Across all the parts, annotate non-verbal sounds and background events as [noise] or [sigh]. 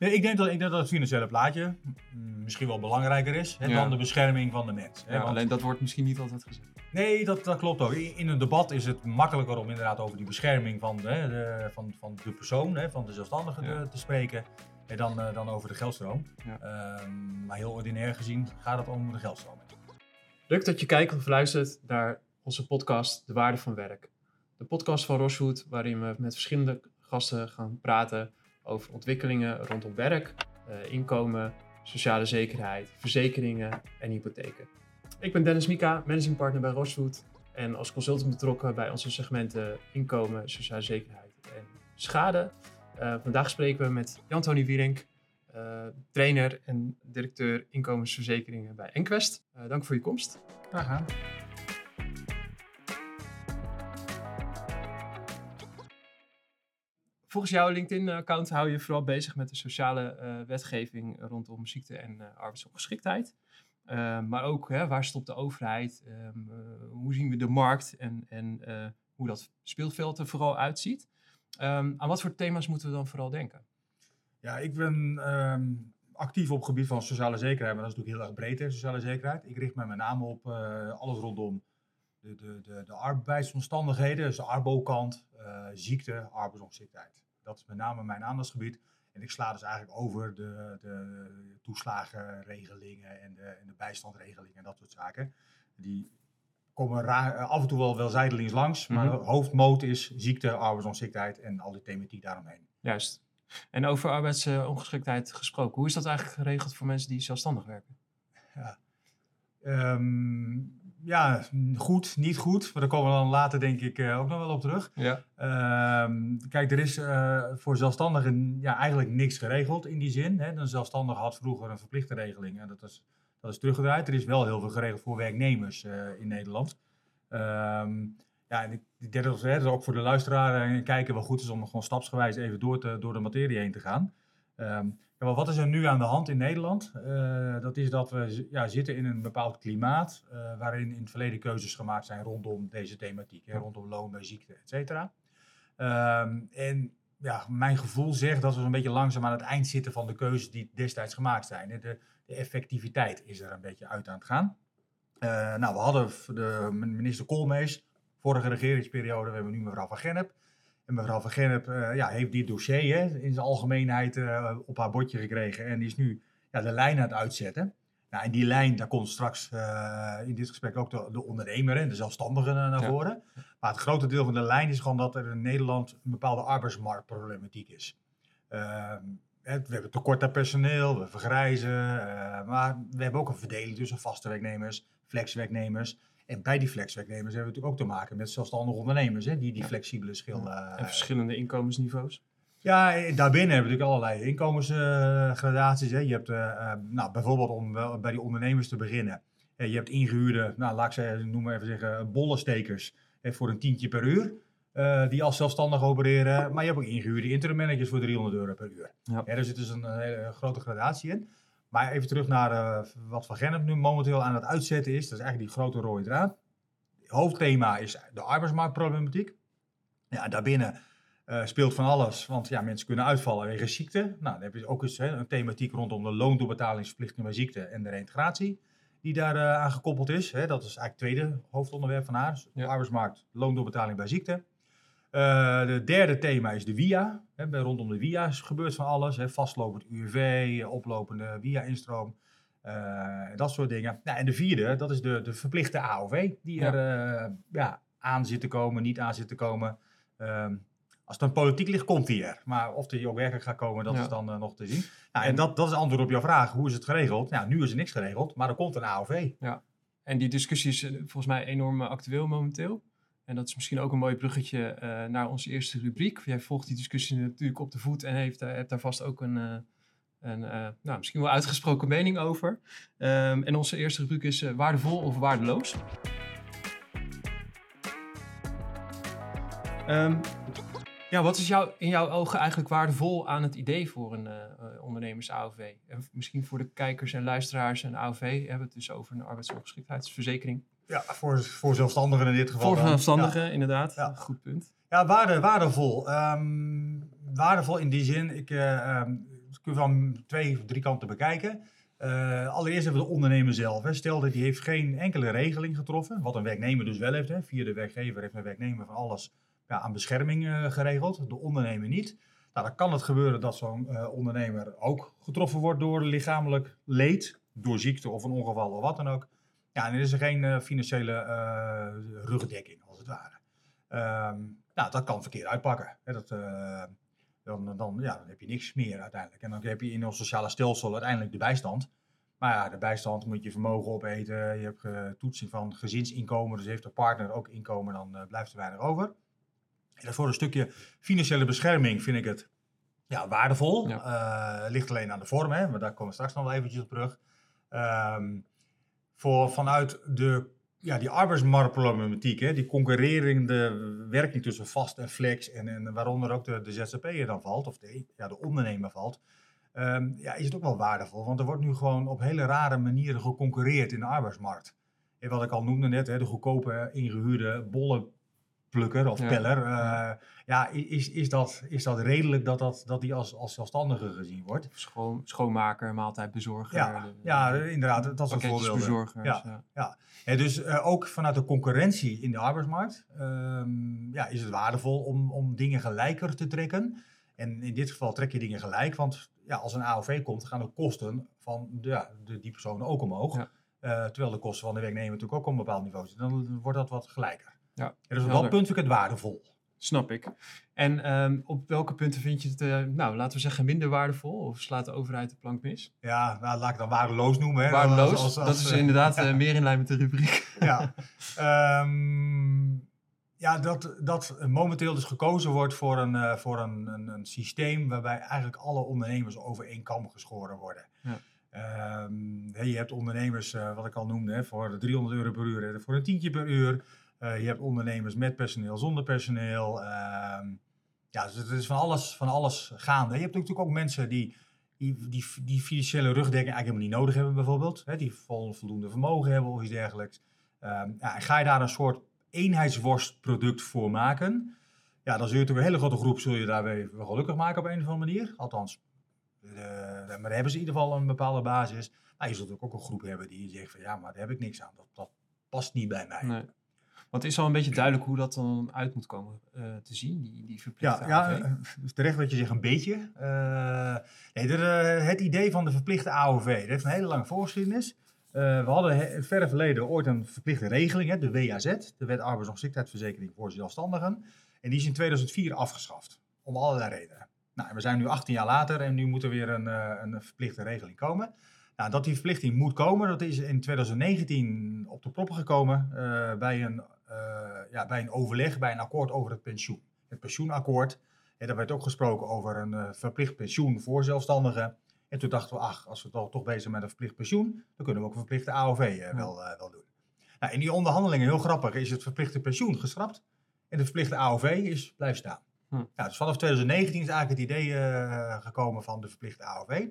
Nee, ik, denk dat, ik denk dat het financiële plaatje mm, misschien wel belangrijker is hè, Ja. dan de bescherming van de mens. Hè, Ja, want- alleen dat wordt misschien niet altijd gezegd. Nee, dat, dat klopt ook. In een debat is het makkelijker om inderdaad over die bescherming van de, de- van, van de persoon, hè, van de zelfstandige Ja. te, te spreken, hè, dan, eh, dan over de geldstroom. Ja. Ehm, maar heel ordinair gezien gaat het om de geldstroom. Leuk dat je kijkt of luistert naar onze podcast De Waarde van Werk. De podcast van Rochewood waarin we met verschillende gasten gaan praten over ontwikkelingen rondom werk, eh, inkomen, sociale zekerheid, verzekeringen en hypotheken. Ik ben Dennis Mika, managing partner bij Rochewood en als consultant betrokken bij onze segmenten inkomen, sociale zekerheid en schade. Eh, vandaag spreken we met Jan-Tony Wierink, eh, trainer en directeur inkomensverzekeringen bij Enquest. Dank voor je komst. Graag Volgens jouw LinkedIn-account hou je vooral bezig met de sociale eh, wetgeving rondom ziekte en eh, arbeidsongeschiktheid. Eh, maar ook hè, waar stopt de overheid? Ehm, eh, hoe zien we de markt en, en hoe dat speelveld er vooral uitziet? Ehm, aan wat voor thema's moeten we dan vooral denken? Ja, ik ben ehm, actief op het gebied van sociale zekerheid, maar dat is natuurlijk heel erg breed, hè, sociale zekerheid. Ik richt me met name op alles rondom de, de, de, de arbeidsomstandigheden, dus de arbo-kant, eh, ziekte, arbeidsongeschiktheid. Dat is met name mijn aandachtsgebied. En ik sla dus eigenlijk over de, de toeslagenregelingen en de, en de bijstandregelingen en dat soort zaken. Die komen eh, af en toe wel, wel zijdelings langs, maar Mhm. de hoofdmoot is ziekte, arbeidsongeschiktheid en al die thematiek daaromheen. Juist. En over arbeidsongeschiktheid gesproken, hoe is dat eigenlijk geregeld voor mensen die zelfstandig werken? Ehm, ja, goed, niet goed. Maar daar komen we dan later denk ik eh, ook nog wel op terug. Ja. Ehm, kijk, er is eh, voor zelfstandigen ja, eigenlijk niks geregeld in die zin. Hè. Een zelfstandige had vroeger een verplichte regeling en dat is, dat is teruggedraaid. Er is wel heel veel geregeld voor werknemers eh, in Nederland. Ehm, ja, en ik, denk dat het ook voor de luisteraar eh, kijken wel goed is om gewoon stapsgewijs even door, te, door de materie heen te gaan. Ehm, ja, wat is er nu aan de hand in Nederland? Eh, dat is dat we ja, zitten in een bepaald klimaat eh, waarin in het verleden keuzes gemaakt zijn rondom deze thematiek, hè, rondom bij ziekte, et cetera. Ehm, en ja, mijn gevoel zegt dat we zo'n beetje langzaam aan het eind zitten van de keuzes die destijds gemaakt zijn. De, de effectiviteit is er een beetje uit aan het gaan. Eh, nou, we hadden de minister Koolmees, vorige regeringsperiode, we hebben nu mevrouw Van Gennep. En mevrouw Van Gennep eh, ja, heeft dit dossier hè, in zijn algemeenheid eh, op haar bordje gekregen en is nu ja, de lijn aan het uitzetten. Nou, en die lijn, daar komt straks eh, in dit gesprek ook de, de ondernemer en de zelfstandigen naar Ja. voren. Maar het grote deel van de lijn is gewoon dat er in Nederland een bepaalde arbeidsmarktproblematiek is. Ehm, we hebben tekort aan personeel, we vergrijzen, maar we hebben ook een verdeling tussen vaste werknemers, flexwerknemers. En bij die flexwerknemers hebben we natuurlijk ook te maken met zelfstandige ondernemers, hè, die die flexibele schil. eh, En verschillende inkomensniveaus. ja, eh, daarbinnen hebben we natuurlijk allerlei inkomensgradaties. hè. Je hebt eh, nou, bijvoorbeeld om wel bij die ondernemers te beginnen. je hebt ingehuurde, nou, laat ik ze noem maar even zeggen, bollenstekers eh, voor een tientje per uur. die als zelfstandig opereren. Maar je hebt ook ingehuurde interim managers voor 300 euro per uur. Ja. Ja, er zit dus een, eh, hele grote gradatie in. Maar even terug naar eh, wat Van Gennep nu momenteel aan het uitzetten is. Dat is eigenlijk die grote rode draad. Hoofdthema is de arbeidsmarktproblematiek. Ja, daarbinnen eh, speelt van alles, want ja, mensen kunnen uitvallen wegens ziekte. Nou, dan heb je ook eens hè, een thematiek rondom de loondoorbetalingsverplichting bij ziekte en de reintegratie, die daar eh, aan gekoppeld is. Hè. Dat is eigenlijk het tweede hoofdonderwerp van haar. Dus Ja. Arbeidsmarkt, loondoorbetaling bij ziekte. Eh de derde thema is de. Hè, bij- rondom de is gebeurt van alles. Hè, vastlopend UWV, eh, oplopende WIA-instroom. eh, dat soort dingen. Nou, en de vierde, dat is de, de verplichte AOV, die Ja. er eh, ja, aan zit te komen, niet aan zit te komen. Ehm, als het aan politiek ligt, komt die er. Maar of die ook werkelijk gaat komen, dat Ja. is dan nog te zien. Nou, en dat, dat is antwoord op jouw vraag. Hoe is het geregeld? Nou, nu is er niks geregeld, maar er komt een AOV. En die discussie is volgens mij enorm actueel momenteel. En dat is misschien ook een mooi bruggetje eh, naar onze eerste rubriek. Jij volgt die discussie natuurlijk op de voet en heeft, daar- hebt daar vast ook een, eh, een eh, nou, misschien wel uitgesproken mening over. Ehm, en onze eerste rubriek is eh, waardevol of waardeloos. Ehm, ja, wat is jou, in jouw ogen eigenlijk waardevol aan het idee voor een eh, eh, ondernemers-AOV? En misschien voor de kijkers en luisteraars een AOV hebben we het dus over een arbeidsongeschiktheidsverzekering. Ja, voor, voor zelfstandigen in dit geval. Voor dan. zelfstandigen, inderdaad. Ja. Goed punt. Ja, waarde, waardevol. Ehm, waardevol in die zin, ik, eh, ehm, kun je van twee of drie kanten bekijken. Uh, allereerst hebben we de ondernemer zelf. Hè. Stel dat die heeft geen enkele regeling getroffen, wat een werknemer dus wel heeft. Hè. Via de werkgever heeft een werknemer van alles ja, aan bescherming uh, geregeld, de ondernemer niet. Nou, dan kan het gebeuren dat zo'n uh, ondernemer ook getroffen wordt door lichamelijk leed, door ziekte of een ongeval of wat dan ook. Ja, en dan is er geen financiële rugdekking, als het ware. Um, nou, dat kan verkeerd uitpakken. Hè. Dat, dan, dan, ja, dan heb je niks meer uiteindelijk. En dan heb je in ons sociale stelsel uiteindelijk de bijstand. Maar ja, de bijstand moet je vermogen opeten. Je hebt uh, toetsing van gezinsinkomen. Dus heeft de partner ook inkomen, dan uh, blijft er weinig over. En voor een stukje financiële bescherming vind ik het ja, waardevol. Ja. Ligt alleen aan de vorm, hè, maar daar komen we straks nog wel eventjes op terug. Um, voor, vanuit de ja, die arbeidsmarktproblematiek, hè, die concurrerende werking tussen vast en flex, en, en waaronder ook de, de ZZP'er dan valt, of de, ja, de ondernemer valt, um, ja, is het ook wel waardevol. Want er wordt nu gewoon op hele rare manieren geconcurreerd in de arbeidsmarkt. En wat ik al noemde net, hè, de goedkope ingehuurde bolle plukker of peller. Uh, ja, is, is, dat, is dat redelijk dat, dat, dat die als, als zelfstandige gezien wordt? Schoon, schoonmaker, maaltijdbezorger. Ja, de, ja inderdaad, dat is een voorbeeld. Ja, ja. ja. ja. dus uh, ook vanuit de concurrentie in de arbeidsmarkt um, ja, is het waardevol om, om dingen gelijker te trekken. En in dit geval trek je dingen gelijk, want ja, als een AOV komt, gaan de kosten van de, ja, de, die personen ook omhoog. Uh, terwijl de kosten van de werknemer natuurlijk ook op een bepaald niveau zitten. Dan wordt dat wat gelijker. Ja, dus op dat punt vind ik het waardevol. Snap ik. En um, op welke punten vind je het, uh, nou, laten we zeggen, minder waardevol? Of slaat de overheid de plank mis? Ja, nou, laat ik dan waardeloos noemen. Hè. Waardeloos, als, als, als, dat is uh, inderdaad ja. uh, meer in lijn met de rubriek. ja, um, ja dat, dat momenteel dus gekozen wordt voor een, voor een, een, een, systeem waarbij eigenlijk alle ondernemers over één kam geschoren worden. Ja. Um, je hebt ondernemers, wat ik al noemde, hè, voor 300 euro per uur, voor een tientje per uur. Uh, je hebt ondernemers met personeel, zonder personeel. Uh, ja, dus het is van alles, van alles gaande. Je hebt natuurlijk ook mensen die, die, die, die financiële rugdekking eigenlijk helemaal niet nodig hebben, bijvoorbeeld. Hè, die vol, voldoende vermogen hebben of iets dergelijks. Uh, ja, ga je daar een soort eenheidsworstproduct voor maken, ja, dan zul je natuurlijk een hele grote groep zul je daar weer gelukkig maken op een of andere manier. Althans, maar daar hebben ze in ieder geval een bepaalde basis. Maar je zult ook een groep hebben die zegt van ja, maar daar heb ik niks aan. Dat, dat past niet bij mij. Nee. Want het is al een beetje duidelijk hoe dat dan uit moet komen uh, te zien, die, die verplichte ja, AOV. Ja, dus terecht dat je zegt een beetje. Uh, nee, de, het idee van de verplichte AOV, dat heeft een hele lange voorgeschiedenis. Uh, we hadden in het verre verleden ooit een verplichte regeling, hè, de WAZ, de Wet Arbeidsongeschiktheidsverzekering voor zelfstandigen. En die is in 2004 afgeschaft, om allerlei redenen. Nou, we zijn nu 18 jaar later en nu moet er weer een, een verplichte regeling komen. Nou, dat die verplichting moet komen, dat is in 2019 op de proppen gekomen bij een ja, bij een overleg, bij een akkoord over het pensioen. Het pensioenakkoord. En daar werd ook gesproken over een uh, verplicht pensioen voor zelfstandigen. En toen dachten we, ach, als we toch, toch bezig met een verplicht pensioen, dan kunnen we ook een verplichte AOV eh, wel, wel doen. Nou, in die onderhandelingen, heel grappig, is het verplichte pensioen geschrapt. En de verplichte AOV is blijven staan. Hm. Nou, dus vanaf 2019 is eigenlijk het idee gekomen van de verplichte AOV.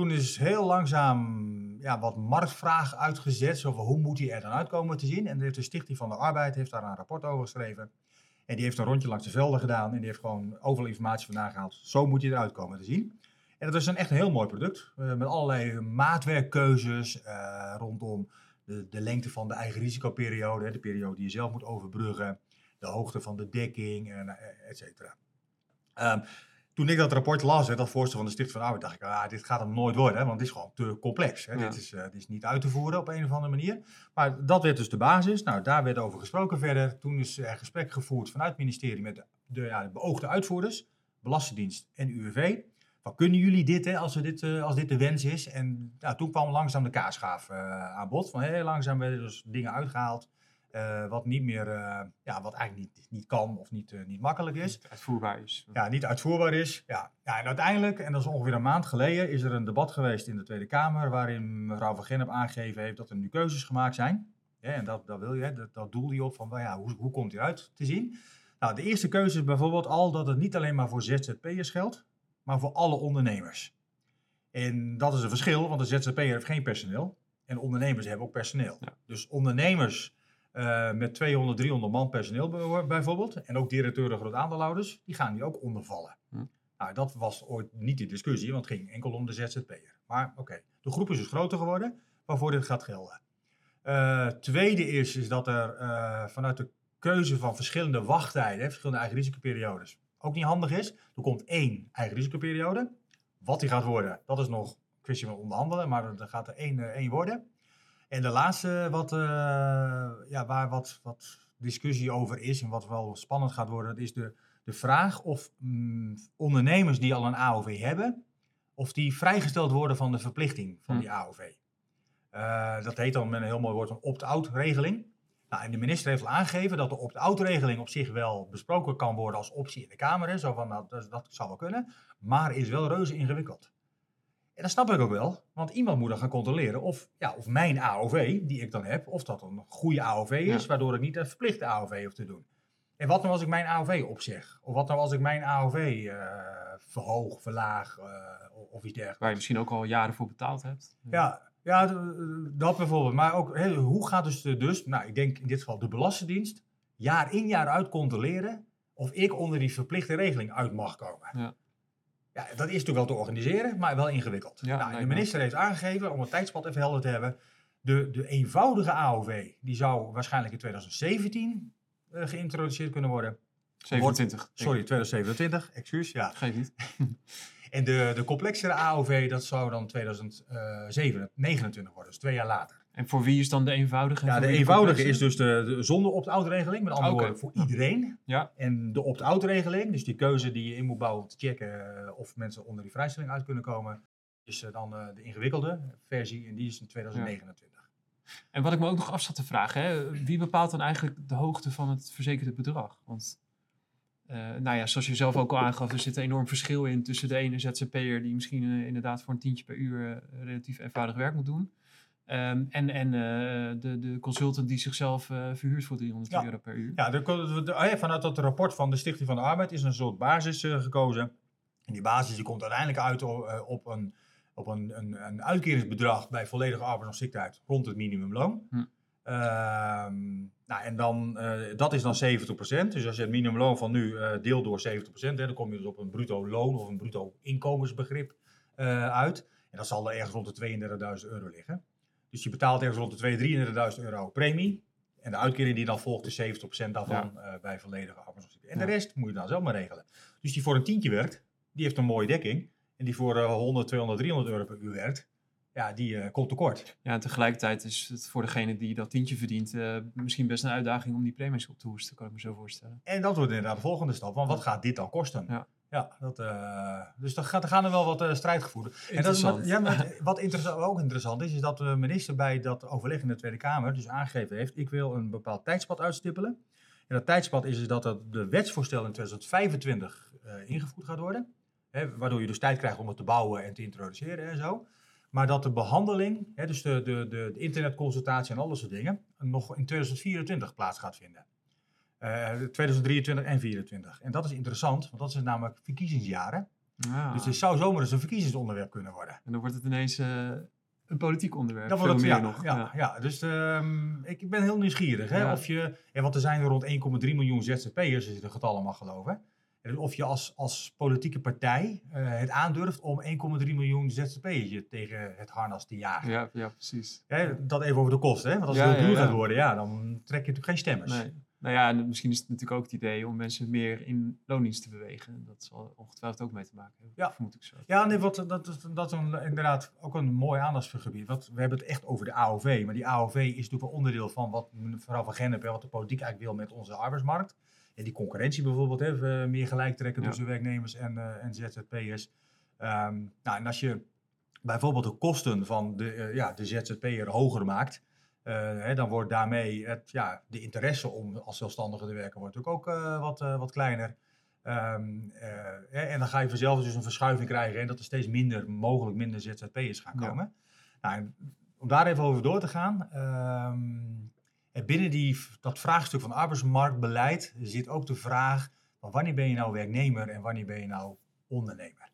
Toen is heel langzaam ja, wat marktvraag uitgezet. Zo hoe moet die er dan uitkomen te zien. En heeft de Stichting van de Arbeid heeft daar een rapport over geschreven. En die heeft een rondje langs de velden gedaan. En die heeft gewoon overal informatie vandaan gehaald. Zo moet hij eruit komen te zien. En dat is een echt een heel mooi product. Uh, met allerlei maatwerkkeuzes uh, rondom de, de, lengte van de eigen risicoperiode. De periode die je zelf moet overbruggen. De hoogte van de dekking, en, et cetera. Um, toen ik dat rapport las, hè, dat voorstel van de Stichting van Arbeid, dacht ik, ah, dit gaat hem nooit worden, hè, want het is gewoon te complex. Hè. Dit, is, uh, dit is niet uit te voeren op een of andere manier. Maar dat werd dus de basis. Nou, daar werd over gesproken verder. Toen is er gesprek gevoerd vanuit het ministerie met de, de, ja, de beoogde uitvoerders, Belastingdienst en UWV. Van, kunnen jullie dit, hè, als, we dit, uh, als dit de wens is? En nou, toen kwam langzaam de kaasschaaf uh, aan bod. Van, heel langzaam werden dus dingen uitgehaald. Uh, wat niet meer, uh, ja, wat eigenlijk niet, niet kan of niet, uh, niet makkelijk is. Niet uitvoerbaar is. Ja, niet uitvoerbaar is. Ja. ja, en uiteindelijk, en dat is ongeveer een maand geleden, is er een debat geweest in de Tweede Kamer. waarin mevrouw Van Gennep aangegeven heeft dat er nu keuzes gemaakt zijn. Ja, en dat, dat wil je, dat, dat doel je op van ja, hoe, hoe komt die uit te zien. Nou, de eerste keuze is bijvoorbeeld al dat het niet alleen maar voor ZZP'ers geldt, maar voor alle ondernemers. En dat is een verschil, want de ZZP'er heeft geen personeel. En ondernemers hebben ook personeel. Ja. Dus ondernemers uh, met 200, 300 man personeel bijvoorbeeld. En ook directeuren, groot aandeelhouders. Die gaan die ook ondervallen. Hm. Nou, dat was ooit niet de discussie, want het ging enkel om de ZZP'er. Maar oké, de groep is dus groter geworden, waarvoor dit gaat gelden. Uh, tweede is, is dat er uh, vanuit de keuze van verschillende wachttijden, verschillende eigen risicoperiodes, ook niet handig is. Er komt één eigen risicoperiode. Wat die gaat worden, dat is nog een kwestie van onderhandelen, maar er gaat er één, één worden. En de laatste wat, ja, waar wat, wat discussie over is en wat wel spannend gaat worden, dat is de, de vraag of mm, ondernemers die al een AOV hebben, of die vrijgesteld worden van de verplichting van die AOV. Uh, dat heet dan met een heel mooi woord een opt-out regeling. Nou, en de minister heeft al aangegeven dat de opt-out regeling op zich wel besproken kan worden als optie in de Kamer. Hè, zo van, nou, dat, dat zou wel kunnen, maar is wel reuze ingewikkeld. En dat snap ik ook wel, want iemand moet dan gaan controleren of, ja, of mijn AOV, die ik dan heb, of dat een goede AOV is, waardoor ik niet een verplichte AOV hoef te doen. En wat nou als ik mijn AOV opzeg? Of wat nou als ik mijn AOV uh, verhoog, verlaag uh, of iets dergelijks? Waar je misschien ook al jaren voor betaald hebt. Ja, ja dat bijvoorbeeld. Maar ook, hoe gaat dus, de, dus, nou ik denk in dit geval de Belastingdienst, jaar in jaar uit controleren of ik onder die verplichte regeling uit mag komen? Ja. Ja, dat is natuurlijk wel te organiseren, maar wel ingewikkeld. Ja, nou, de minister heeft aangegeven, om het tijdspad even helder te hebben, de, de eenvoudige AOV, die zou waarschijnlijk in 2017 uh, geïntroduceerd kunnen worden. 27. Wordt, sorry, 2027, excuus, ja. Geef niet. [laughs] en de, de complexere AOV, dat zou dan 2029 worden, dus twee jaar later. En voor wie is dan de eenvoudige? Ja, de eenvoudige is dus de, de zonder opt-out regeling, met andere woorden voor iedereen. Ja. En de opt-out regeling, dus die keuze die je in moet bouwen om te checken uh, of mensen onder die vrijstelling uit kunnen komen, is uh, dan uh, de ingewikkelde versie en die is in 2029. En wat ik me ook nog af zat te vragen, hè, wie bepaalt dan eigenlijk de hoogte van het verzekerde bedrag? Want, uh, nou ja, zoals je zelf ook al aangaf, er zit een enorm verschil in tussen de ene ZZP'er die misschien uh, inderdaad voor een tientje per uur uh, relatief eenvoudig werk moet doen. Um, en en de, de consultant die zichzelf verhuurt voor 300 ja. euro per uur. Ja, de, de, de, vanuit dat rapport van de Stichting van de Arbeid is een soort basis gekozen. En die basis die komt uiteindelijk uit op een op een, een, een uitkeringsbedrag bij volledige arbeids- rond het minimumloon. Hm. Uh, nou, en dan, dat is dan 70%. Dus als je het minimumloon van nu deelt door 70%, hè, dan kom je dus op een bruto loon of een bruto inkomensbegrip uit. En dat zal er ergens rond de 32.000 euro liggen. Dus je betaalt ergens rond de 32.000 euro premie. En de uitkering die dan volgt is 70% daarvan ja. bij volledige arbeids- En ja. de rest moet je dan zelf maar regelen. Dus die voor een tientje werkt, die heeft een mooie dekking. En die voor uh, 100, 200, 300 euro per uur werkt, ja, die uh, komt tekort. Ja, en tegelijkertijd is het voor degene die dat tientje verdient uh, misschien best een uitdaging om die premies op te hoesten, kan ik me zo voorstellen. En dat wordt inderdaad de volgende stap, want wat gaat dit dan kosten? Ja. Ja, dat, uh, dus er, gaat, er gaan er wel wat uh, strijdgevoeren. En dat is wat, ja, maar wat interessant, ook interessant is, is dat de minister bij dat overleg in de Tweede Kamer dus aangegeven heeft, ik wil een bepaald tijdspad uitstippelen. En dat tijdspad is dus dat het de wetsvoorstel in 2025 uh, ingevoerd gaat worden. Hè, waardoor je dus tijd krijgt om het te bouwen en te introduceren en zo. Maar dat de behandeling, hè, dus de, de, de, de, internetconsultatie en alle soort dingen, nog in 2024 plaats gaat vinden. Uh, 2023 en 2024. En dat is interessant, want dat zijn namelijk verkiezingsjaren. Ja. Dus het zou zomaar eens een verkiezingsonderwerp kunnen worden. En dan wordt het ineens uh, een politiek onderwerp. Dan wordt het, meer ja, nog. Ja, ja. ja. dus um, ik ben heel nieuwsgierig. Hè, ja. of je, en want er zijn er rond 1,3 miljoen ZZP'ers, als je de getallen mag geloven. En of je als, als politieke partij uh, het aandurft om 1,3 miljoen ZZP'ers tegen het harnas te jagen. Ja, ja precies. Dat even over de kosten. Hè? Want als Ja, het heel ja, duur ja. gaat worden, ja, dan trek je natuurlijk geen stemmers. Nee. Nou ja, en misschien is het natuurlijk ook het idee om mensen meer in loondienst te bewegen. Dat zal ongetwijfeld ook mee te maken hebben. Ja. Vermoed ik zo. Ja, nee, wat, dat, is- dat is inderdaad ook een mooi aandachtsgebied. Want we hebben het echt over de AOV. Maar die AOV is natuurlijk wel onderdeel van wat mevrouw van Gennep en wat de politiek eigenlijk wil met onze arbeidsmarkt. En die concurrentie bijvoorbeeld, hè, meer gelijk trekken Ja. tussen werknemers en, eh, en ZZP'ers. Ehm, nou, en als je bijvoorbeeld de kosten van de, eh, ja, de ZZP'er hoger maakt, hè, dan wordt daarmee het, ja, de interesse om als zelfstandige te werken wordt natuurlijk ook eh, wat, eh, wat kleiner. Ehm, eh, hè, en dan ga je vanzelf dus een verschuiving krijgen en dat er steeds minder, mogelijk minder ZZP'ers gaan Ja. komen. Nou, om daar even over door te gaan. ehm, en binnen die, dat vraagstuk van arbeidsmarktbeleid zit ook de vraag: van wanneer ben je nou werknemer en wanneer ben je nou ondernemer?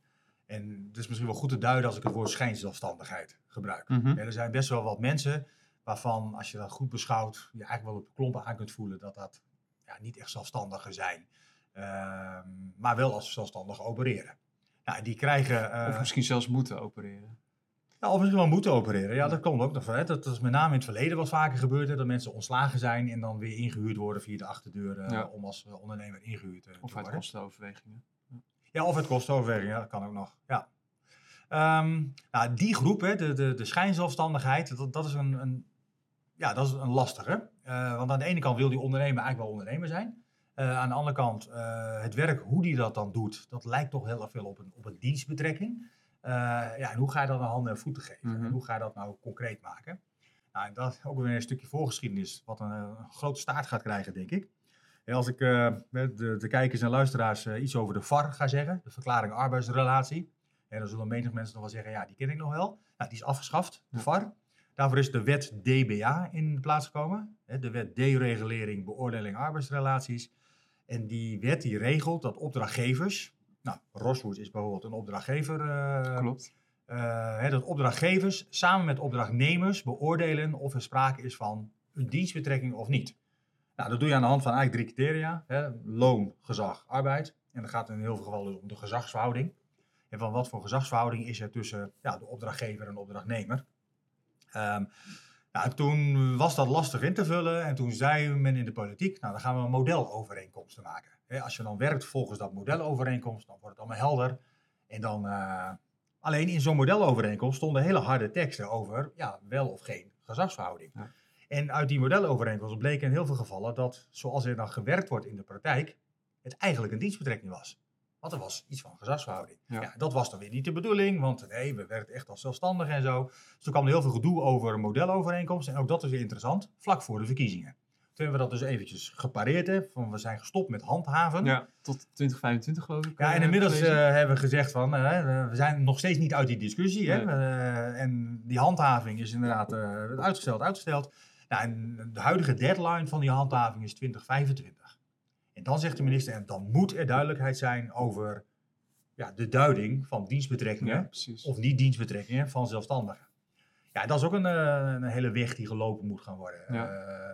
En het is misschien wel goed te duiden als ik het woord schijnzelfstandigheid gebruik. Mhm. Ja, er zijn best wel wat mensen waarvan, als je dat goed beschouwt, je eigenlijk wel op de klompen aan kunt voelen dat dat ja, niet echt zelfstandigen zijn. Ehm, maar wel als zelfstandigen opereren. Nou, die krijgen... eh, Of misschien zelfs moeten opereren. of misschien wel moeten opereren. Ja, dat komt ook nog. Hè. Dat, is met name in het verleden wat vaker gebeurd. Hè, dat mensen ontslagen zijn en dan weer ingehuurd worden via de achterdeur eh, Ja. om als eh, ondernemer ingehuurd eh, te Of uit worden. kostenoverwegingen. Ja, of het kostoverwerking, ja, dat kan ook nog. Ja. Ehm, nou, die groep, hè, de, de, de schijnzelfstandigheid, dat, dat, is een, een, ja, dat is een lastige. Eh, want aan de ene kant wil die ondernemer eigenlijk wel ondernemer zijn. Eh, aan de andere kant, eh, het werk, hoe die dat dan doet, dat lijkt toch heel erg veel op een, op een dienstbetrekking. Ja, en hoe ga je dat een handen en voeten geven? Mhm. En hoe ga je dat nou concreet maken? Nou, en dat is ook weer een stukje voorgeschiedenis, wat een, een grote staart gaat krijgen, denk ik. Ja, als ik de, de kijkers en luisteraars iets over de VAR ga zeggen, de verklaring arbeidsrelatie, en dan zullen menig mensen nog wel zeggen, ja, die ken ik nog wel. Nou, die is afgeschaft, de. VAR. Daarvoor is de wet DBA in plaats gekomen. De wet Deregulering Beoordeling Arbeidsrelaties. En die wet die regelt dat opdrachtgevers, nou, Roswood is bijvoorbeeld een opdrachtgever, eh, Klopt. eh, dat opdrachtgevers samen met opdrachtnemers beoordelen of er sprake is van een dienstbetrekking of niet. Nou, dat doe je aan de hand van eigenlijk drie criteria. Hè, loon, gezag, arbeid. En dat gaat in heel veel gevallen dus om de gezagsverhouding. En van wat voor gezagsverhouding is er tussen ja, de opdrachtgever en de opdrachtnemer. Ehm, nou, toen was dat lastig in te vullen en toen zei men in de politiek, nou dan gaan we een modelovereenkomsten maken. Als je dan werkt volgens dat modelovereenkomst, dan wordt het allemaal helder. En dan, eh, alleen in zo'n modelovereenkomst stonden hele harde teksten over ja, wel of geen gezagsverhouding. Ja. En uit die modelovereenkomst bleek in heel veel gevallen dat zoals er dan gewerkt wordt in de praktijk, het eigenlijk een dienstbetrekking was. Want er was iets van gezagsverhouding. Ja. Ja. dat was dan weer niet de bedoeling, want nee, we werkten echt als zelfstandig en zo. Dus toen kwam er heel veel gedoe over een modelovereenkomst. En ook dat is weer interessant, vlak voor de verkiezingen. Toen hebben we dat dus eventjes gepareerd. Hè, van we zijn gestopt met handhaven. Ja, tot 2025 geloof ik. Ja, en eh, inmiddels eh, hebben we gezegd van, eh, we zijn nog steeds niet uit die discussie. Hè? Nee. En die handhaving is inderdaad uitgesteld, uitgesteld. Nou, en de huidige deadline van die handhaving is 2025. En dan zegt de minister, en dan moet er duidelijkheid zijn over ja, de duiding van dienstbetrekkingen ja, of niet dienstbetrekkingen van zelfstandigen. Ja, dat is ook een, eh, een hele weg die gelopen moet gaan worden. Ja.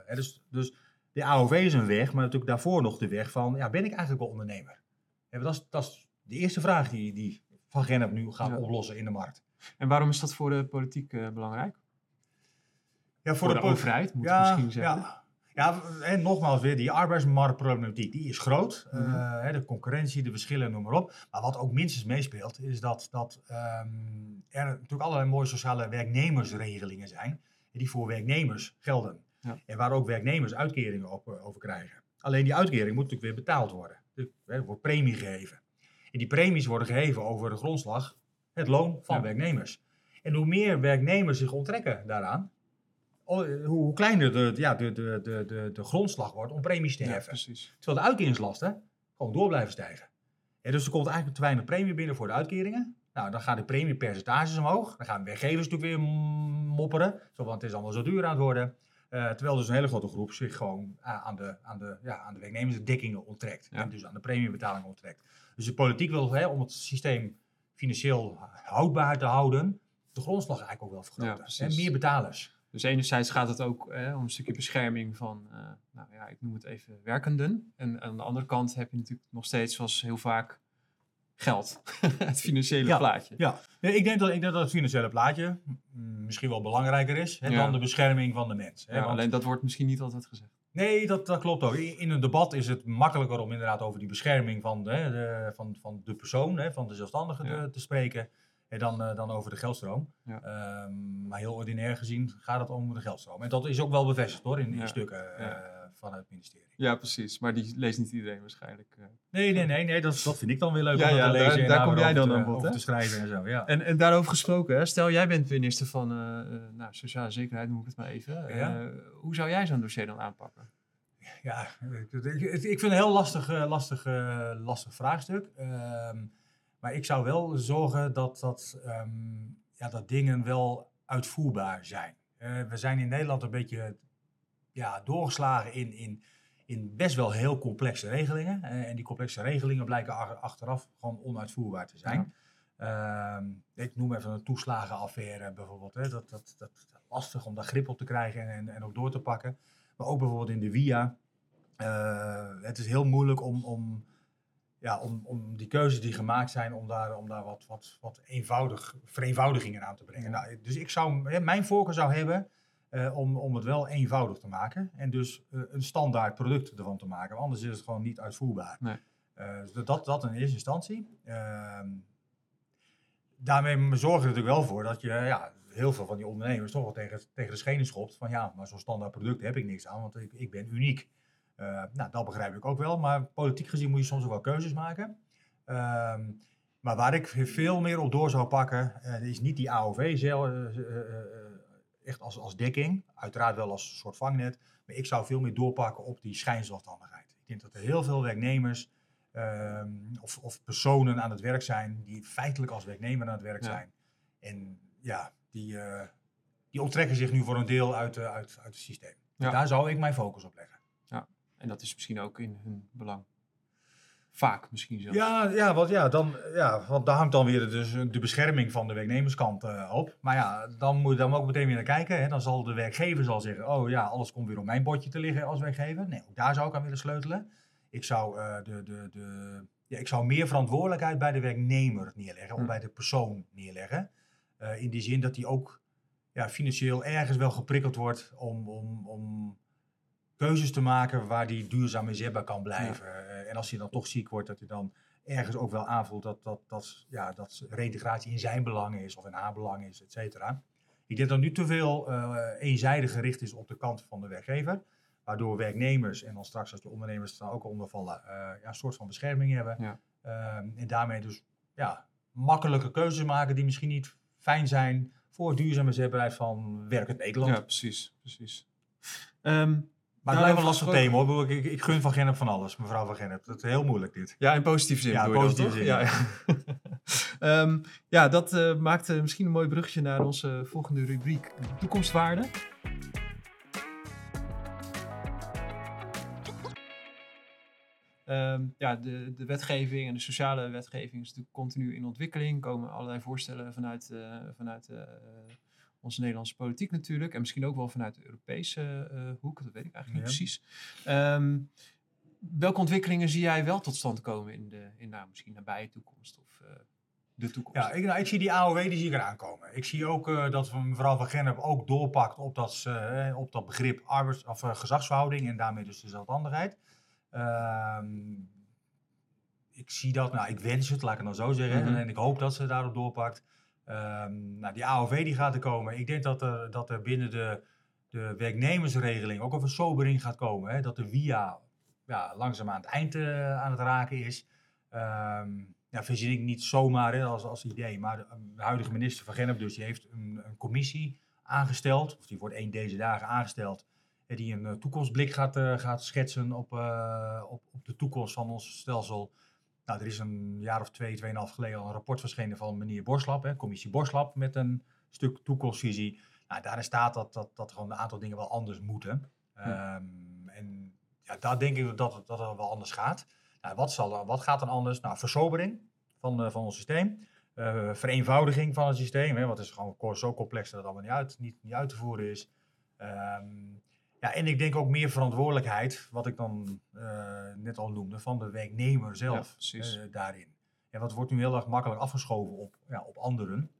Eh, dus, dus de AOV is een weg, maar natuurlijk daarvoor nog de weg van, ja, ben ik eigenlijk wel ondernemer? Ja, dat, is, dat is de eerste vraag die, die Van Gennep nu gaat Ja. oplossen in de markt. En waarom is dat voor de politiek eh, belangrijk? Ja, Voor, de, po- overheid, moet ik misschien zeggen. Ja. Ja, en nogmaals weer, die arbeidsmarktproblematiek, die is groot. Eh, Mhm. de concurrentie, de verschillen, noem maar op. Maar wat ook minstens meespeelt, is dat, dat ehm, er natuurlijk allerlei mooie sociale werknemersregelingen zijn. Die voor werknemers gelden. Ja. En waar ook werknemers uitkeringen op, eh, over krijgen. Alleen die uitkering moet natuurlijk weer betaald worden. Dus, er wordt premie gegeven. En die premies worden geheven over de grondslag, het loon van Ja. werknemers. En hoe meer werknemers zich onttrekken daaraan, hoe kleiner de, ja, de, de, de, de, de grondslag wordt om premies te Ja, heffen. precies. Terwijl de uitkeringslasten gewoon door blijven stijgen. Ja, dus er komt eigenlijk te weinig premie binnen voor de uitkeringen. Nou, dan gaan de premiepercentages omhoog. Dan gaan werkgevers natuurlijk weer mopperen. Zo, want het is allemaal zo duur aan het worden. Eh, terwijl dus een hele grote groep zich gewoon a- aan de, aan de, ja, aan de werknemersdekkingen onttrekt. Ja. En dus aan de premiebetalingen onttrekt. Dus de politiek wil, hè, om het systeem financieel houdbaar te houden, de grondslag eigenlijk ook wel vergroten. Ja, meer betalers. Dus enerzijds gaat het ook eh, om een stukje bescherming van, eh, nou ja, ik noem het even werkenden. En aan de andere kant heb je natuurlijk nog steeds, zoals heel vaak, geld. [laughs] het financiële Ja. plaatje. Ja, Nee, ik denk dat, ik denk dat het financiële plaatje mm, misschien wel belangrijker is hè, Ja. dan de bescherming van de mens. Hè, Ja, want- alleen dat wordt misschien niet altijd gezegd. Nee, dat, dat klopt ook. In een debat is het makkelijker om inderdaad over die bescherming van de, de, van, van de persoon, hè, van de zelfstandige te spreken, hè, dan, eh, dan over de geldstroom. Ja. Ehm, maar heel ordinair gezien gaat het om de geldstroom. En dat is ook wel bevestigd hoor, in, stukken eh, vanuit het ministerie. Ja, precies. Maar die leest niet iedereen waarschijnlijk. eh. Nee, nee, nee, nee dat, dat vind ik dan weer leuk Ja, om ja, te lezen daar- en daar kom jij dan aan bod, te schrijven en zo, ja. En, en daarover gesproken, hè, stel jij bent minister van nou, Sociale Zekerheid, noem ik het maar even. Ja. Hoe zou jij zo'n dossier dan aanpakken? Ja, ik, vind het een heel lastig, lastig, lastig vraagstuk. Ehm, maar ik zou wel zorgen dat, dat, ehm, ja, dat dingen wel uitvoerbaar zijn. Eh, we zijn in Nederland een beetje ja, doorgeslagen in, in, in best wel heel complexe regelingen. Eh, en die complexe regelingen blijken ach- achteraf gewoon onuitvoerbaar te zijn. Ehm, ik noem even een toeslagenaffaire bijvoorbeeld. Hè. Dat, dat, dat is lastig om daar grip op te krijgen en, en ook door te pakken. Maar ook bijvoorbeeld in de WIA. eh, het is heel moeilijk om, om ja, om, om die keuzes die gemaakt zijn, om daar, om daar wat, wat, wat eenvoudig, vereenvoudigingen aan te brengen. Nou, dus ik zou, mijn voorkeur zou hebben eh, om, om het wel eenvoudig te maken. En dus eh, een standaard product ervan te maken. Want anders is het gewoon niet uitvoerbaar. Nee. Eh, dus dat, dat in eerste instantie. Ehm, daarmee zorgen we er natuurlijk wel voor dat je ja, heel veel van die ondernemers toch wel tegen, tegen de schenen schopt. Van ja, maar zo'n standaard product heb ik niks aan, want ik, ik ben uniek. Eh, nou, dat begrijp ik ook wel. Maar politiek gezien moet je soms ook wel keuzes maken. Ehm, maar waar ik veel meer op door zou pakken, eh, is niet die AOV zelf, eh, echt als, als dekking. Uiteraard wel als soort vangnet. Maar ik zou veel meer doorpakken op die schijnzelfstandigheid. Ik denk dat er heel veel werknemers ehm, of, of personen aan het werk zijn die feitelijk als werknemer aan het werk Ja. zijn. En ja, die, die onttrekken zich nu voor een deel uit, uit, uit het systeem. Ja. Daar zou ik mijn focus op leggen. En dat is misschien ook in hun belang. Vaak misschien zelfs. Ja, ja, want, ja, dan, ja, want daar hangt dan weer dus de bescherming van de werknemerskant eh, op. Maar ja, dan moet je dan ook meteen weer naar kijken. Hè. Dan zal de werkgever zal zeggen, oh ja, alles komt weer op mijn bordje te liggen als werkgever. Nee, ook daar zou ik aan willen sleutelen. Ik zou, eh, de, de, de, ja, ik zou meer verantwoordelijkheid bij de werknemer neerleggen, Hm. of bij de persoon neerleggen. Eh, in die zin dat hij ook ja, financieel ergens wel geprikkeld wordt om, om, om keuzes te maken waar die duurzaam inzetbaar kan blijven. Eh, en als hij dan toch ziek wordt, dat hij dan ergens ook wel aanvoelt dat, dat, dat, ja, dat reintegratie in zijn belang is of in haar belang is, et cetera. Ik denk dat nu te veel eh, eenzijdig gericht is op de kant van de werkgever. Waardoor werknemers en dan straks als de ondernemers er ook onder vallen, eh, ja, een soort van bescherming hebben. Ja. Ehm, en daarmee dus ja, makkelijke keuzes maken die misschien niet fijn zijn voor duurzame zetbaarheid van werkend Nederland. Ja, precies. precies. Ehm, Maar Nou, het blijft een over lastig thema hoor. Ik, ik, gun van Gennep van alles, mevrouw van Gennep. Dat is heel moeilijk dit. ja, in positieve zin Ja, dat, positieve zin, Ja, ja. [laughs] Ehm, ja, dat eh, maakt eh, misschien een mooi bruggetje naar onze volgende rubriek, toekomstwaarde. Ehm, ja, de, de wetgeving en de sociale wetgeving is natuurlijk continu in ontwikkeling. Er komen allerlei voorstellen vanuit, eh, vanuit eh, onze Nederlandse politiek natuurlijk. En misschien ook wel vanuit de Europese eh, hoek, dat weet ik eigenlijk niet precies. Ehm, welke ontwikkelingen zie jij wel tot stand komen in de in, nou, misschien nabije toekomst of eh, de toekomst? Ja, ik, nou, ik zie die AOW, die zie ik eraan komen. Ik zie ook eh, dat mevrouw van Gennep ook doorpakt op dat, op dat begrip arbeids, of, gezagsverhouding en daarmee dus de zelfstandigheid. Ehm, ik zie dat, nou ik wens het, laat ik het dan zo zeggen. Mhm. En ik hoop dat ze daarop doorpakt. Ehm, nou, die AOV die gaat er komen. Ik denk dat er, dat er binnen de, de werknemersregeling ook een versobering gaat komen. Hè? Dat de via ja, langzaam aan het eind eh, aan het raken is. Ehm ja, verzin ik niet zomaar hè, als, als idee. Maar de, de huidige minister van Gennep dus, die heeft een, een commissie aangesteld. Of die wordt één deze dagen aangesteld. eh, Die een eh, toekomstblik gaat, gaat schetsen op, op, op de toekomst van ons stelsel. Nou, er is een jaar of twee, tweeënhalf geleden al een rapport verschenen van meneer Borslap, hè, commissie Borslap, met een stuk toekomstvisie. Nou, daarin staat dat, dat, dat gewoon een aantal dingen wel anders moeten. Ja. Ehm, en ja, daar denk ik dat het, dat het wel anders gaat. Nou, wat, zal, wat gaat dan anders? Nou, versobering van, eh, van ons systeem. Eh, vereenvoudiging van het systeem. Hè, want het is gewoon zo complex dat het allemaal niet uit, niet, niet uit te voeren is. Ehm, ja, en ik denk ook meer verantwoordelijkheid, wat ik dan eh, net al noemde, van de werknemer zelf eh, daarin. En wat wordt nu heel erg makkelijk afgeschoven op, ja, op anderen.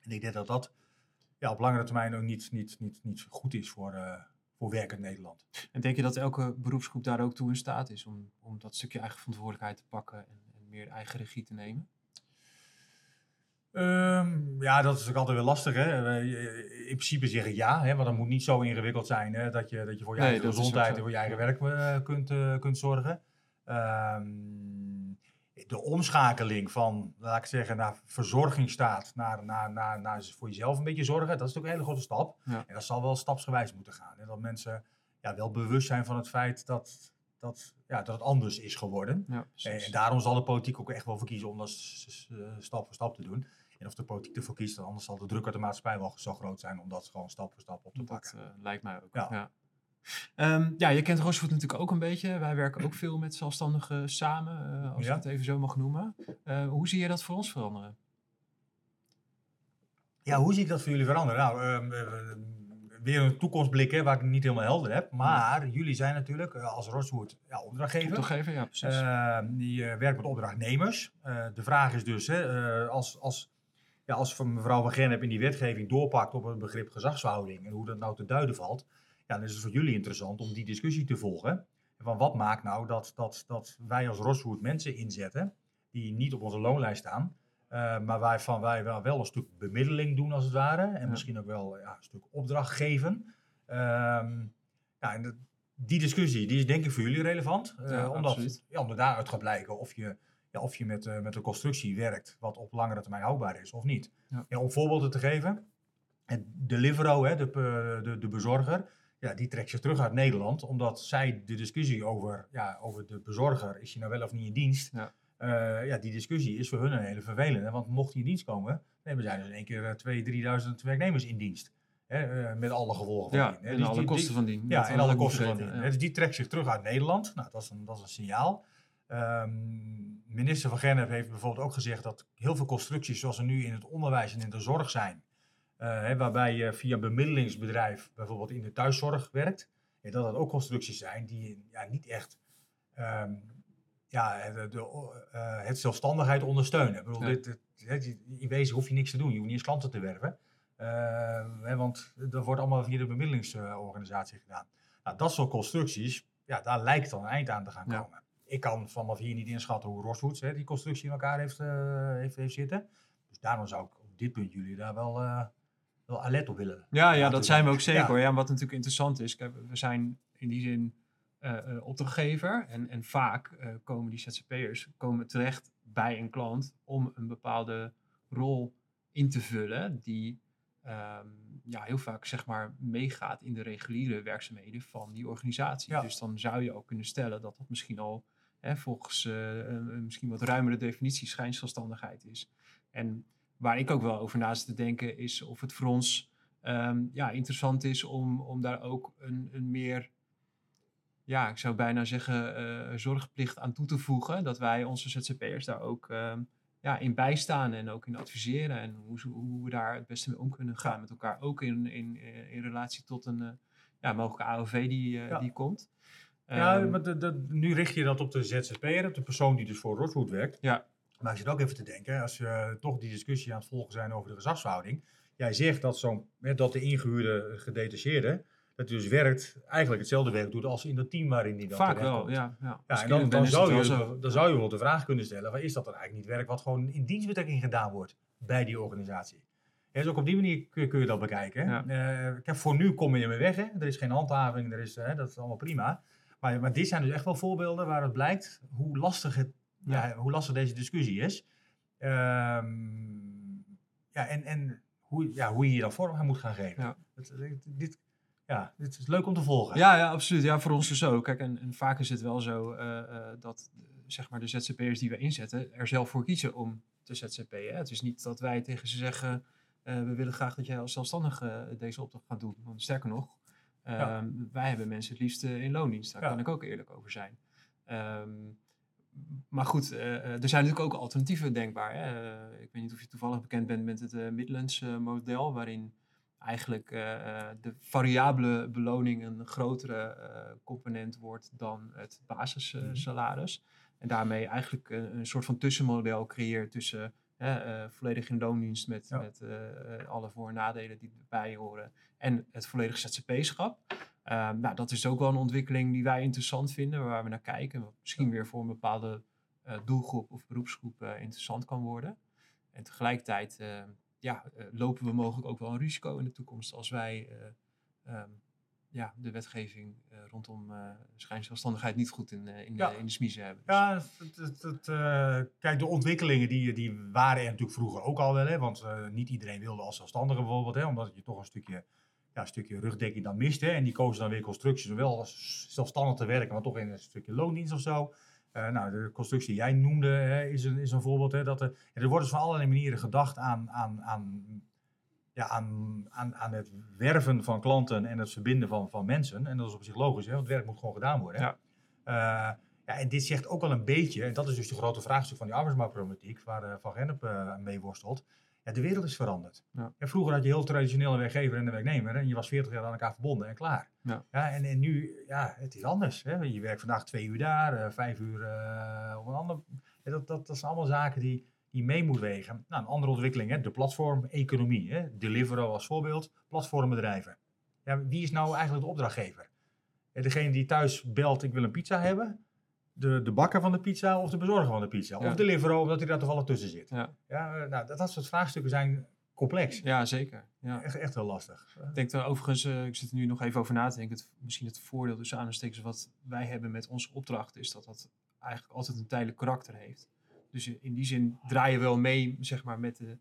En ik denk dat dat ja, op langere termijn ook niet, niet, niet, niet goed is voor, eh, voor werkend Nederland. En denk je dat elke beroepsgroep daar ook toe in staat is om, om dat stukje eigen verantwoordelijkheid te pakken en, en meer eigen regie te nemen? Ehm, ja, dat is ook altijd weer lastig. Hè? We- In principe zeggen ja, hè? want het moet niet zo ingewikkeld zijn hè? Dat, je, dat je voor je Nee, eigen dat gezondheid zo. en voor je eigen werk eh, kunt, eh, kunt zorgen. Ehm, de omschakeling van, laat ik zeggen, naar verzorgingsstaat, naar, naar, naar, naar voor jezelf een beetje zorgen, dat is natuurlijk een hele grote stap. Ja. En dat zal wel stapsgewijs moeten gaan. Hè? Dat mensen ja, wel bewust zijn van het feit dat, dat, ja, dat het anders is geworden. Ja, En, daarom zal de politiek ook echt wel voor kiezen om dat eh, stap voor stap te doen. En of de politiek ervoor kiest, dan anders zal de druk uit de maatschappij wel zo groot zijn om dat gewoon stap voor stap op te Dat pakken. eh, lijkt mij ook. Ja. Ja. Ehm, ja, je kent Roosvoet natuurlijk ook een beetje. Wij werken ook veel met zelfstandigen samen, eh, als Ja. ik het even zo mag noemen. Eh, hoe zie je dat voor ons veranderen? Ja, hoe zie ik dat voor jullie veranderen? Nou, ehm, eh, weer een toekomstblik hè, waar ik niet helemaal helder heb. Maar jullie zijn natuurlijk als Rosewood ja, opdrachtgever. Opdrachtgever, ja, precies. Uh, die werkt met opdrachtnemers. De vraag is dus, hè, als, als, ja, als mevrouw Van Gennep in die wetgeving doorpakt op het begrip gezagsverhouding en hoe dat nou te duiden valt, ja, dan is het voor jullie interessant om die discussie te volgen. Van wat maakt nou dat, dat, dat wij als Rosewood mensen inzetten die niet op onze loonlijst staan, uh, maar waarvan wij wel, wel een stuk bemiddeling doen als het ware. En Ja. misschien ook wel ja, een stuk opdracht geven. Ehm, ja, en dat- die discussie die is denk ik voor jullie relevant. eh, Ja, omdat, ja, omdat daaruit gaat blijken of je, ja, of je met, eh, met een constructie werkt wat op langere termijn houdbaar is of niet. Ja. om voorbeelden te geven. Het Deliveroo, hè, de, pe- de, de bezorger, ja, die trekt zich terug uit Nederland. Omdat zij de discussie over, ja, over de bezorger, is hij nou wel of niet in dienst? Ja. Eh, ja, die discussie is voor hun een hele vervelende. Want mocht hij in dienst komen, hebben zij dus in één keer eh, 2.000, 3.000 werknemers in dienst. Hè, eh, met alle gevolgen van ja, dien, hè. en Dus alle die- kosten die- van dien. ja, en alle kosten van dien. ja. Dus die trekt zich terug uit Nederland. Nou, dat is een, dat is een signaal. Ehm, minister van Gennep heeft bijvoorbeeld ook gezegd dat heel veel constructies zoals er nu in het onderwijs en in de zorg zijn, eh, hè, waarbij je via een bemiddelingsbedrijf bijvoorbeeld in de thuiszorg werkt, ja, dat dat ook constructies zijn die ja, niet echt ehm, ja, de, de, eh, het zelfstandigheid ondersteunen. Ik bedoel, Ja. dit, dit- hè, je- in wezen hoef je niks te doen, je hoeft niet eens klanten te werven. Eh, hè, want dat wordt allemaal via de bemiddelingsorganisatie gedaan. Nou, dat soort constructies, ja, daar lijkt dan een eind aan te gaan komen. Ik kan vanaf hier niet inschatten hoe Roswoods hè, die constructie in elkaar heeft, eh, heeft, heeft zitten. Dus daarom zou ik op dit punt jullie daar wel, eh, wel alert op willen. Ja, ja, dat zijn we ook zeker Ja. Ja, wat natuurlijk interessant is, kijk, we zijn in die zin eh, opdrachtgever. En, en vaak komen die ZZP'ers komen terecht bij een klant om een bepaalde rol in te vullen die ehm, ja, heel vaak zeg maar meegaat in de reguliere werkzaamheden van die organisatie. Ja. Dus dan zou je ook kunnen stellen dat dat misschien al hè, volgens eh, een, misschien wat ruimere definitie schijnzelfstandigheid is. En waar ik ook wel over naast te denken is of het voor ons ehm, ja, interessant is om, om daar ook een, een meer, ja, ik zou bijna zeggen, eh, zorgplicht aan toe te voegen. Dat wij onze ZZP'ers daar ook ehm, ja, in bijstaan en ook in adviseren. En hoe, hoe we daar het beste mee om kunnen gaan met elkaar. Ook in, in, eh, in relatie tot een ja, mogelijke AOV die, Ja. die komt. Ja, Ehm, maar de, de- nu richt je dat op de ZZP'er, op de persoon die dus voor Roswood werkt. Ja. Maar ik zit ook even te denken, als we toch die discussie aan het volgen zijn over de gezagsverhouding. Jij zegt dat, zo'n, dat de ingehuurde gedetacheerde, dat hij dus werkt, eigenlijk hetzelfde werk doet als in dat team waarin die dan vaak wel, ja. ja. Ja, en dan, dan, zou je, zo. dan zou je wel de vraag kunnen stellen, van, is dat dan eigenlijk niet werk wat gewoon in dienstbetrekking gedaan wordt bij die organisatie? Ja, dus ook op die manier kun, kun je dat bekijken. Ja. Eh, voor nu kom je ermee weg, hè. er is geen handhaving, er is, hè, dat is allemaal prima. Maar, maar dit zijn dus echt wel voorbeelden waar het blijkt hoe lastig, het, ja. hoe lastig deze discussie is. Ehm, ja, en, en hoe, ja, hoe je hier dan vorm aan moet gaan geven. Ja. Het- dit, ja, dit is leuk om te volgen. Ja, ja, absoluut. Ja, voor ons dus ook. Kijk, en, en vaak is het wel zo eh, eh, dat zeg maar de ZZP'ers die we inzetten er zelf voor kiezen om te ZZP'en. Het is niet dat wij tegen ze zeggen, eh, we willen graag dat jij als zelfstandige deze opdracht gaat doen. Want sterker nog, Ehm, wij hebben mensen het liefst eh, in loondienst. Daar kan ik ook eerlijk over zijn. Ehm, maar goed, eh, eh, er zijn natuurlijk ook alternatieven denkbaar. Hè? Ik weet niet of je toevallig bekend bent met het Midlands model, waarin eigenlijk de variabele beloning een grotere component wordt dan het basissalaris. En daarmee eigenlijk een, een soort van tussenmodel creëert tussen eh, volledig in loondienst met, Ja. met eh, eh, alle voor- en nadelen die erbij horen en het volledige ZZP-schap. Ehm, nou, dat is ook wel een ontwikkeling die wij interessant vinden, waar we naar kijken. Wat misschien weer voor een bepaalde doelgroep of beroepsgroep interessant kan worden. En tegelijkertijd eh, ja, lopen we mogelijk ook wel een risico in de toekomst als wij eh, ehm, ja, de wetgeving eh, rondom eh schijnzelfstandigheid niet goed in, eh, in, Ja. in de smiezen hebben. Dus- Ja, eh, kijk, de ontwikkelingen die, die waren er natuurlijk vroeger ook al wel. Hè, want niet iedereen wilde als zelfstandige bijvoorbeeld. Hè, omdat je toch een stukje, ja, een stukje rugdekking dan mist. Hè, en die kozen dan weer constructies om wel als zelfstandig te werken, maar toch in een stukje loondienst of zo. Nou, de constructie die jij noemde hè, is, een, is een voorbeeld. Hè, dat er, er wordt dus van allerlei manieren gedacht aan, aan, aan, ja, aan, aan, aan het werven van klanten en het verbinden van, van mensen. En dat is op zich logisch, hè, want het werk moet gewoon gedaan worden. Ja. Eh, ja, en dit zegt ook al een beetje, en dat is dus de grote vraagstuk van die arbeidsmarktproblematiek, waar eh, Van Gennep eh, mee worstelt. Ja, de wereld is veranderd. Ja. Vroeger had je heel traditioneel een werkgever en een werknemer. En je was 40 jaar aan elkaar verbonden en klaar. Ja. en, en nu, ja, het is anders. Hè? Je werkt vandaag twee uur daar, vijf uur op een ander. Ja, dat, dat, dat zijn allemaal zaken die, die mee moet wegen. Nou, een andere ontwikkeling, hè? de platformeconomie. Hè? Deliveroo als voorbeeld, platformbedrijven. Ja, wie is nou eigenlijk de opdrachtgever? Ja, degene die thuis belt, ik wil een pizza hebben. De, de bakker van de pizza of de bezorger van de pizza. Ja. Of Deliveroo, omdat hij daar toevallig tussen zit. Ja. Ja, eh, nou, dat, dat soort vraagstukken zijn complex. Ja, zeker. Ja. Echt, echt heel lastig. Ik denk er overigens, eh, ik zit er nu nog even over na te denken. Het, misschien het voordeel tussen aanstekens wat wij hebben met onze opdracht is dat dat eigenlijk altijd een tijdelijk karakter heeft. Dus in die zin draai je wel mee, zeg maar, met de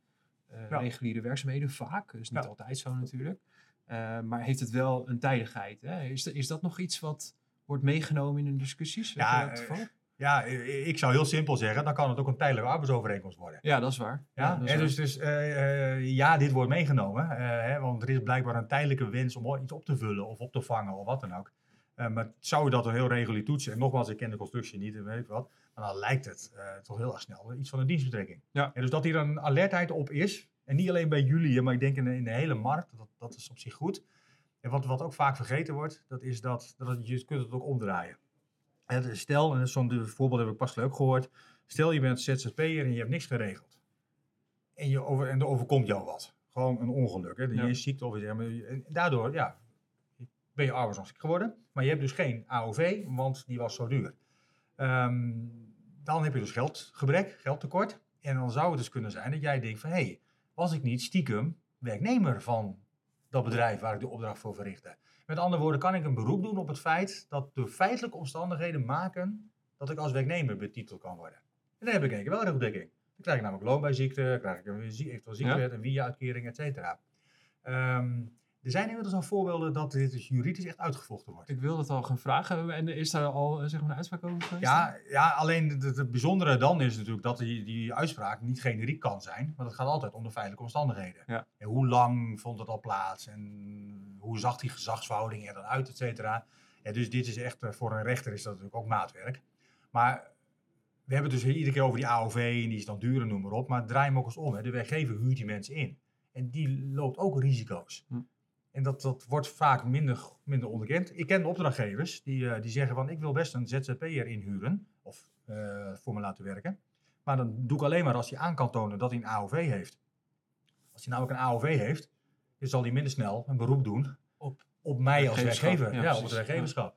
eh, Ja. reguliere werkzaamheden. Vaak, dat is niet Ja. altijd zo natuurlijk. Eh, maar heeft het wel een tijdigheid. Hè? Is, is dat nog iets wat wordt meegenomen in de discussies? Ja, toevallig? Ja, eh, ik zou heel simpel zeggen, dan kan het ook een tijdelijke arbeidsovereenkomst worden. ja, dat is waar. Ja, dat is en waar. dus, dus eh, eh, ja, dit wordt meegenomen. eh, hè, want er is blijkbaar een tijdelijke wens om iets op te vullen of op te vangen of wat dan ook. Eh, maar zou je dat dan heel regulier toetsen? En nogmaals, ik ken de constructie niet en weet ik wat. Dan lijkt het eh, toch heel erg snel iets van een dienstbetrekking. Ja. En dus dat hier een alertheid op is. En niet alleen bij jullie, maar ik denk in de, in de hele markt. Dat, dat is op zich goed. En wat, wat ook vaak vergeten wordt, dat is dat, dat je kunt het ook omdraaien. Hè, dus stel, en zo'n voorbeeld heb ik pas leuk gehoord. Stel je bent ZZP'er en je hebt niks geregeld. En, je over, en er overkomt jou wat. Gewoon een ongeluk. Hè? Ja. Je is ziekte of iets. en daardoor ja, ben je arbeidsongeschikt geworden. Maar je hebt dus geen AOV, want die was zo duur. Ehm, dan heb je dus geldgebrek, geldtekort. En dan zou het dus kunnen zijn dat jij denkt van... hé, hey, was ik niet stiekem werknemer van dat bedrijf waar ik de opdracht voor verrichtte? Met andere woorden, kan ik een beroep doen op het feit dat de feitelijke omstandigheden maken dat ik als werknemer betiteld kan worden. En dan heb ik in één keer wel regeldekking. Dan krijg ik namelijk loon bij ziekte, krijg ik een eventueel ziektewet, een via-uitkering, et cetera. Ehm, er zijn inmiddels al voorbeelden dat dit dus juridisch echt uitgevochten wordt. Ik wilde het al gaan vragen. En is daar al eh, zeg maar, een uitspraak over geweest? Ja, ja alleen het, bijzondere dan is natuurlijk dat die, die uitspraak niet generiek kan zijn. Want het gaat altijd om de feitelijke omstandigheden. Ja. En hoe lang vond het al plaats en hoe zag die gezagsverhouding er dan uit, et cetera. Ja, dus dit is echt, eh, voor een rechter is dat natuurlijk ook maatwerk. Maar we hebben het dus iedere keer over die AOV en die is dan duur en noem maar op. Maar draai hem ook eens om. Hè. De werkgever huurt die mensen in. En die loopt ook risico's. Hm. En dat, dat wordt vaak minder, minder onderkend. Ik ken opdrachtgevers die, eh, die zeggen van ik wil best een ZZP'er inhuren of eh, voor me laten werken. Maar dan doe ik alleen maar als hij aan kan tonen dat hij een AOV heeft. Als hij namelijk een AOV heeft, dan zal hij minder snel een beroep doen Op op mij als werkgever. Ja, Ja, op het werkgeverschap.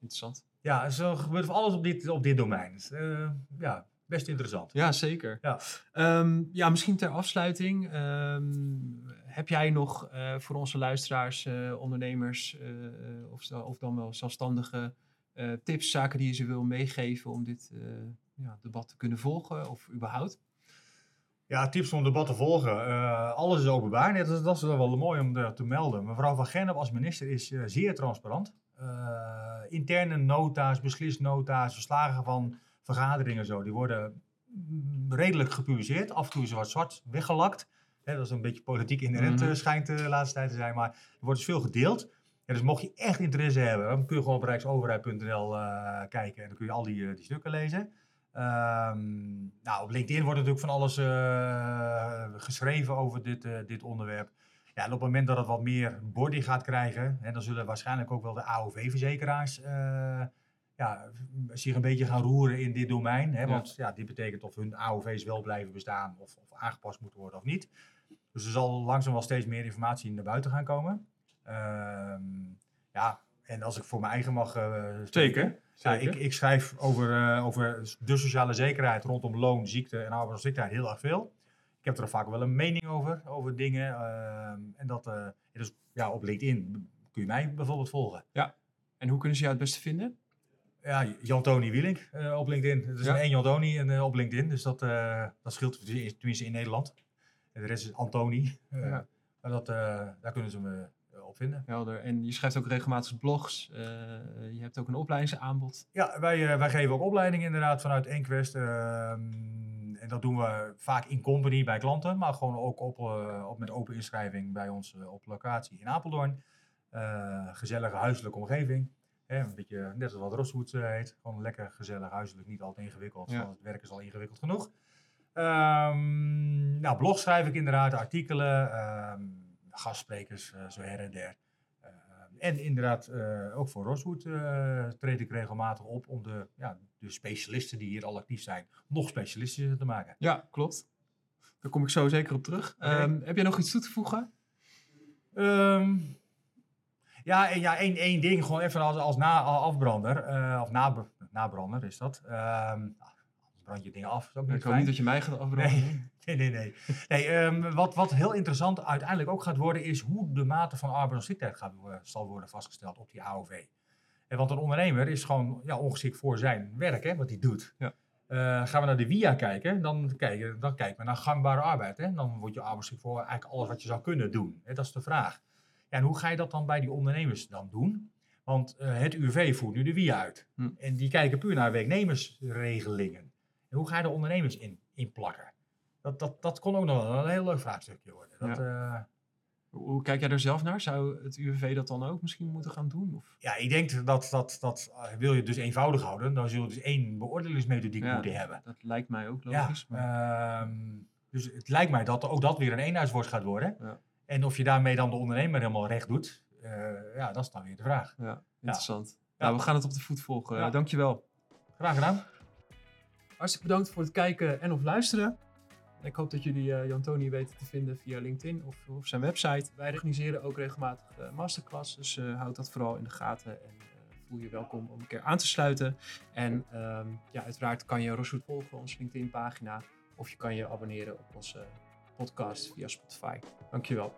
Interessant. Ja, zo gebeurt van alles op dit, op dit domein. Dus, eh, ja, best interessant. Ja, zeker. Ja. Ehm, ja, misschien ter afsluiting. ehm, heb jij nog eh, voor onze luisteraars, eh, ondernemers eh, of, of dan wel zelfstandigen tips, zaken die je ze wil meegeven om dit ja, debat te kunnen volgen of überhaupt? Ja, tips om debat te volgen. Alles is openbaar. Nee, dat, dat is wel mooi om te, melden. Mevrouw Van Gennep als minister is zeer transparant. Interne nota's, beslisnota's, verslagen van vergaderingen zo, die worden mm, redelijk gepubliceerd. Af en toe is wat zwart weggelakt. Hè, dat is een beetje politiek inherent eh, schijnt de laatste tijd te zijn. Maar er wordt dus veel gedeeld. Ja, dus mocht je echt interesse hebben, dan kun je gewoon op rijksoverheid.nl eh, kijken. En dan kun je al die, eh, die stukken lezen. Ehm, nou, op LinkedIn wordt natuurlijk van alles eh, geschreven over dit, eh, dit onderwerp. Ja, en op het moment dat het wat meer body gaat krijgen, hè, dan zullen waarschijnlijk ook wel de AOV-verzekeraars eh, ja, zich een beetje gaan roeren in dit domein. Hè, Ja. Want ja, dit betekent of hun AOV's wel blijven bestaan of, of aangepast moeten worden of niet. Dus er zal langzaam wel steeds meer informatie naar buiten gaan komen. Ehm, ja, en als ik voor mijn eigen mag eh, spreken. Ja, ik, ik schrijf over, eh, over de sociale zekerheid rondom loon, ziekte en arbeidsongeschiktheid heel erg veel. Ik heb er vaak wel een mening over, over dingen. ehm, en dat, eh, dus ja, op LinkedIn kun je mij bijvoorbeeld volgen. En hoe kunnen ze jou het beste vinden? Ja, Jan-Tony Wielink eh, op LinkedIn. Het is Ja. een één Jan-Tony en, op LinkedIn, dus dat, dat scheelt tenminste in Nederland. En de rest is Antoni. [laughs] Eh, Ja. Maar dat, eh, daar kunnen ze me eh, op vinden. Helder. En je schrijft ook regelmatig blogs. je hebt ook een opleidingsaanbod. Ja, wij, wij geven ook opleidingen inderdaad vanuit Enquest. ehm, en dat doen we vaak in company bij klanten, maar gewoon ook op, op met open inschrijving bij ons op locatie in Apeldoorn. Gezellige huiselijke omgeving. Hè, een beetje net als wat Rosswood eh, heet. Gewoon lekker gezellig huiselijk, niet altijd ingewikkeld. Ja. Het werk is al ingewikkeld genoeg. Ehm, nou, blog schrijf ik inderdaad, artikelen, ehm, gastsprekers, eh, zo her en der. Ehm, en inderdaad, eh, ook voor Roswood eh, treed ik regelmatig op om de, ja, de specialisten die hier al actief zijn, nog specialistischer te maken. Ja, klopt. Daar kom ik zo zeker op terug. Heb jij nog iets toe te voegen? Ja, en ja één, één ding, gewoon even als, als na, afbrander, of nab- nabrander is dat. Brand je dingen af, is ook niet Ik hoop niet dat je mij gaat afbranden. Nee, [laughs] nee, nee. nee. nee ehm, wat, wat heel interessant uiteindelijk ook gaat worden, is hoe de mate van arbeidsongeschiktheid gaat, zal worden vastgesteld op die AOV. En want een ondernemer is gewoon ja, ongeschikt voor zijn werk, hè, wat hij doet. Ja. Eh, gaan we naar de WIA kijken, dan, kijken, dan kijken we naar gangbare arbeid. Hè. Dan word je arbeidsgeschikt voor eigenlijk alles wat je zou kunnen doen. Hè. Dat is de vraag. Ja, en hoe ga je dat dan bij die ondernemers dan doen? Want eh, het UV voert nu de WIA uit. Hm. En die kijken puur naar werknemersregelingen. Hoe ga je de ondernemers in, in plakken? Dat, dat, dat kon ook nog wel een heel leuk vraagstukje worden. Dat, ja. Hoe hoe kijk jij er zelf naar? Zou het UWV dat dan ook misschien moeten gaan doen? Of? ja, ik denk dat, dat, dat eh, wil je het dus eenvoudig houden, dan zul je dus één beoordelingsmethodiek Ja, moeten hebben. Dat lijkt mij ook Ja, logisch. maar... ehm, dus het lijkt mij dat ook dat weer een eenhuiswoord gaat worden. Ja. En of je daarmee dan de ondernemer helemaal recht doet, eh, ja, dat is dan weer de vraag. Ja, interessant. Ja. Nou, we gaan het op de voet volgen. Ja. Dankjewel. Graag gedaan. Hartstikke bedankt voor het kijken en of luisteren. Ik hoop dat jullie eh Jan Tony weten te vinden via LinkedIn of, of zijn website. Wij organiseren ook regelmatig eh masterclass, dus eh, houd dat vooral in de gaten en voel je welkom om een keer aan te sluiten. En ehm, ja, uiteraard kan je Roswood volgen, onze LinkedIn pagina, of je kan je abonneren op onze podcast via Spotify. Dankjewel.